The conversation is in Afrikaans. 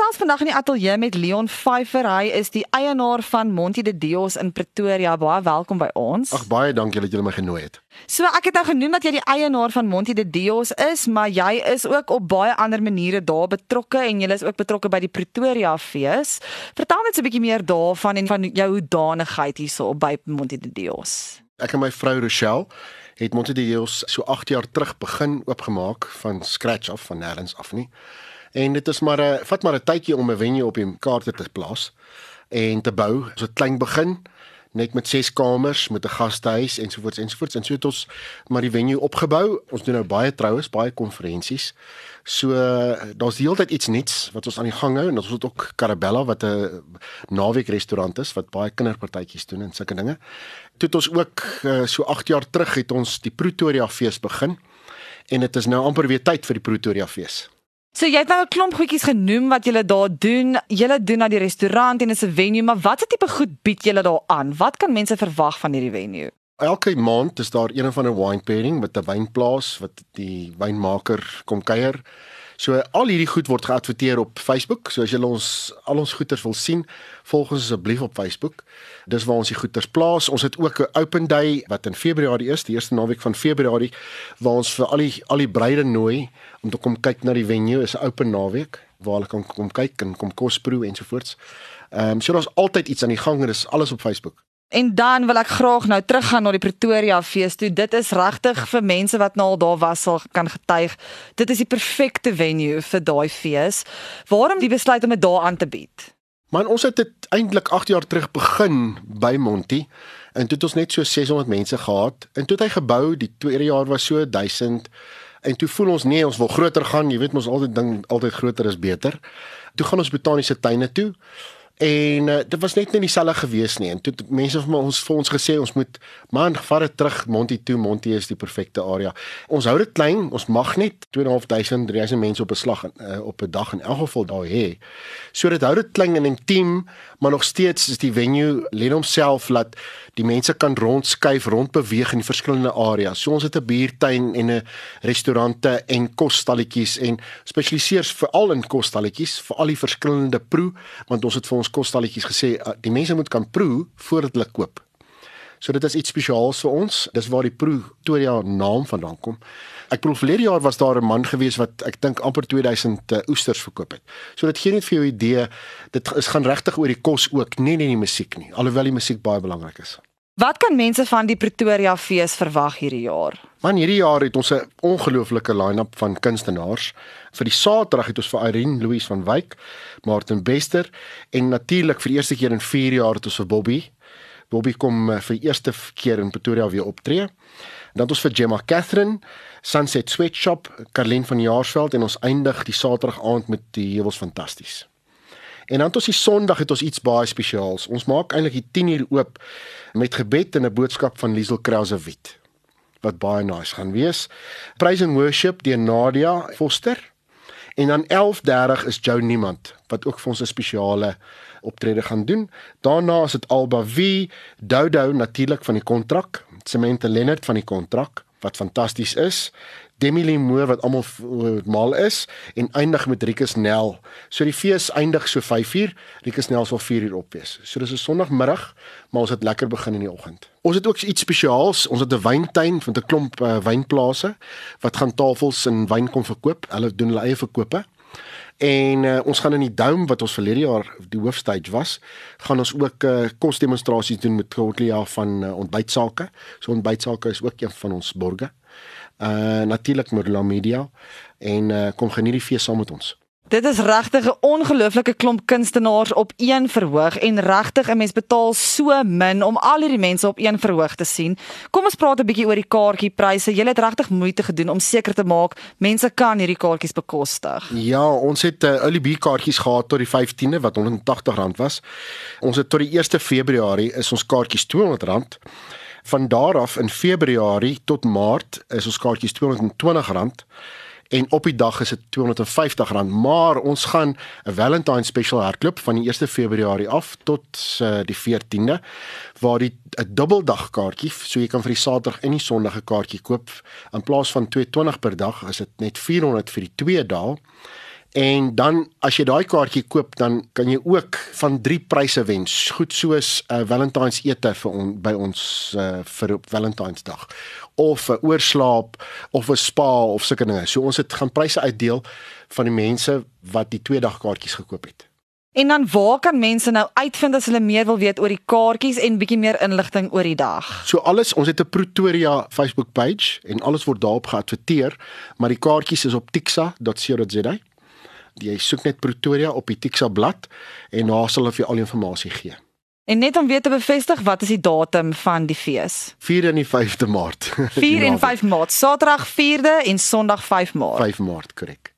gesels vandag in die ateljee met Leon Pfeifer. Hy is die eienaar van Monte de Dios in Pretoria. Baie welkom by ons. Ag baie dankie dat julle my genooi het. So ek het nou genoem dat jy die eienaar van Monte de Dios is, maar jy is ook op baie ander maniere daar betrokke en jy is ook betrokke by die Pretoria fees. Vertel net so 'n bietjie meer daarvan en van jou hoedanigheid hierso by Monte de Dios. Ek en my vrou Rochelle het Monte de Dios so 8 jaar terug begin oopgemaak van scratch af van nêrens af nie. En dit is maar 'n vat maar 'n tydjie om 'n venue op die kaarte te plaas en te bou. So klein begin net met 6 kamers met 'n gastehuis ensovoorts ensovoorts en so het ons maar die venue opgebou. Ons doen nou baie troues, baie konferensies. So daar's die hele tyd iets nuuts wat ons aan die gang hou en ons het ook Carabella wat 'n naweek restaurant is wat baie kinderpartytjies doen en sulke dinge. Toe het ons ook uh, so 8 jaar terug het ons die Pretoria fees begin en dit is nou amper weer tyd vir die Pretoria fees. So jy het nou 'n klomp goedjies genoem wat julle daar doen. Julle doen na die restaurant en is 'n venue, maar watse tipe goed bied julle daar aan? Wat kan mense verwag van hierdie venue? Elke maand is daar een van 'n wine pairing met 'n wynplaas wat die wynmaker kom kuier. So al hierdie goed word geadverteer op Facebook. So as julle ons al ons goeders wil sien, volg ons asseblief op Facebook. Dis waar ons die goeders plaas. Ons het ook 'n open day wat in Februarie is, die eerste naweek van Februarie, waar ons vir al die al die bruide nooi om te kom kyk na die venue. Is 'n open naweek waar hulle kan kom kyk en kom kos proe ensovoorts. Ehm um, so daar's altyd iets aan die gang en dis alles op Facebook. En dan wil ek graag nou teruggaan na die Pretoria fees toe. Dit is regtig vir mense wat nou al daar was sal kan getuig. Dit is die perfekte venue vir daai fees. Waarom die besluit om dit daar aan te bied? Man, ons het dit eintlik 8 jaar terug begin by Monty en toe het ons net so 600 mense gehad en toe het hy gebou. Die tweede jaar was so 1000 en toe voel ons nee, ons wil groter gaan. Jy weet mos altyd ding altyd groter is beter. Toe gaan ons botaniese tuine toe. En uh, dit was net nie dieselfde gewees nie. En toe mense vir ons vir ons gesê ons moet man vat dit terug Monty toe. Monty is die perfekte area. Ons hou dit klein. Ons mag net 2.500 3000 mense op 'n slag uh, op 'n dag in elk geval daar hê. So dit hou dit klein en intiem, maar nog steeds is die venue len homself laat die mense kan rondskuif, rondbeweeg in die verskillende areas. So ons het 'n biertuin en 'n restaurante en kosstalletjies en spesialiseer veral in kosstalletjies vir al die verskillende proe want ons het vir ons kosstalletjies gesê uh, die mense moet kan proe voordat hulle koop. So dit is iets spesiaals vir ons. Dis waar die Pretoria naam vandaan kom. Ek bedoel verlede jaar was daar 'n man gewees wat ek dink amper 2000 uh, oesters verkoop het. So dit gee net vir jou idee. Dit is gaan regtig oor die kos ook, nie net die musiek nie, alhoewel die musiek baie belangrik is. Wat kan mense van die Pretoria fees verwag hierdie jaar? Man, hierdie jaar het ons 'n ongelooflike line-up van kunstenaars. Vir die Saterdag het ons vir Irene Louise van Wyk, Martin Bester en natuurlik vir die eerste keer in 4 jaar het ons vir Bobby. Bobby kom uh, vir die eerste keer in Pretoria weer optree. Dan het ons vir Gemma Catherine, Sunset Sweatshop, Karlin van Jaarsveld en ons eindig die Saterdag aand met die heuwels fantasties. En dan tot die Sondag het ons iets baie spesiaals. Ons maak eintlik die 10 uur oop met gebed en 'n boodskap van Liesel Krause Wit wat baie nice gaan wees. Praise and worship deur Nadia Foster. En dan 11:30 is Joe Niemand wat ook vir ons 'n spesiale optrede gaan doen. Daarna is dit Alba V, Dodo natuurlik van die kontrak, Cemente Lennard van die kontrak wat fantasties is. Demi Limoor wat almal mal is en eindig met Rikus Nel. So die fees eindig so 5uur. Rikus Nel sal 4uur op wees. So dis 'n Sondagmiddag, maar ons het lekker begin in die oggend. Ons het ook iets spesiaals. Ons het 'n wyntuin met 'n klomp uh, wynplase wat gaan tafels en wyn kom verkoop. Hulle doen hulle eie verkope. En uh, ons gaan in die Dome wat ons verlede jaar die hoofstage was, gaan ons ook uh, kosdemonstrasies doen met Kortlia van uh, ontbytsake. So ontbytsake is ook een van ons borge uh natuurlik Merla Media en uh kom geniet die fees saam met ons. Dit is regtig 'n ongelooflike klomp kunstenaars op een verhoog en regtig 'n mens betaal so min om al hierdie mense op een verhoog te sien. Kom ons praat 'n bietjie oor die kaartjiepryse. Jy het regtig moeite gedoen om seker te maak mense kan hierdie kaartjies bekostig. Ja, ons het uh, early B kaartjies gehad tot die 15de wat R180 was. Ons het tot die 1 Februarie is ons kaartjies R200 Van daar af in Februarie tot Maart is ons kaartjies R220 en op die dag is dit R250, maar ons gaan 'n Valentine special hardloop van die 1 Februarie af tot uh, die 14de waar die 'n dubbeldag kaartjie, so jy kan vir die Saterdag en die Sondag 'n kaartjie koop. In plaas van 220 per dag, is dit net 400 vir die twee dae En dan as jy daai kaartjie koop, dan kan jy ook van drie pryse wen. Goed soos 'n uh, Valentine's ete vir on, by ons uh, vir op Valentine'sdag of 'n oorslaap of 'n spa of sulke dinge. So ons het gaan pryse uitdeel van die mense wat die twee dag kaartjies gekoop het. En dan waar kan mense nou uitvind as hulle meer wil weet oor die kaartjies en bietjie meer inligting oor die dag? So alles, ons het 'n Pretoria Facebook page en alles word daarop geadverteer, maar die kaartjies is op tixa.co.za. Jy soek net Pretoria op die Tixa blad en daar sal hulle vir jou al die inligting gee. En net om weer te bevestig, wat is die datum van die fees? 4 en die 5de Maart. 4 en 5 Maart, Saterdag 4de en Sondag 5 Maart. 5 Maart, korrek.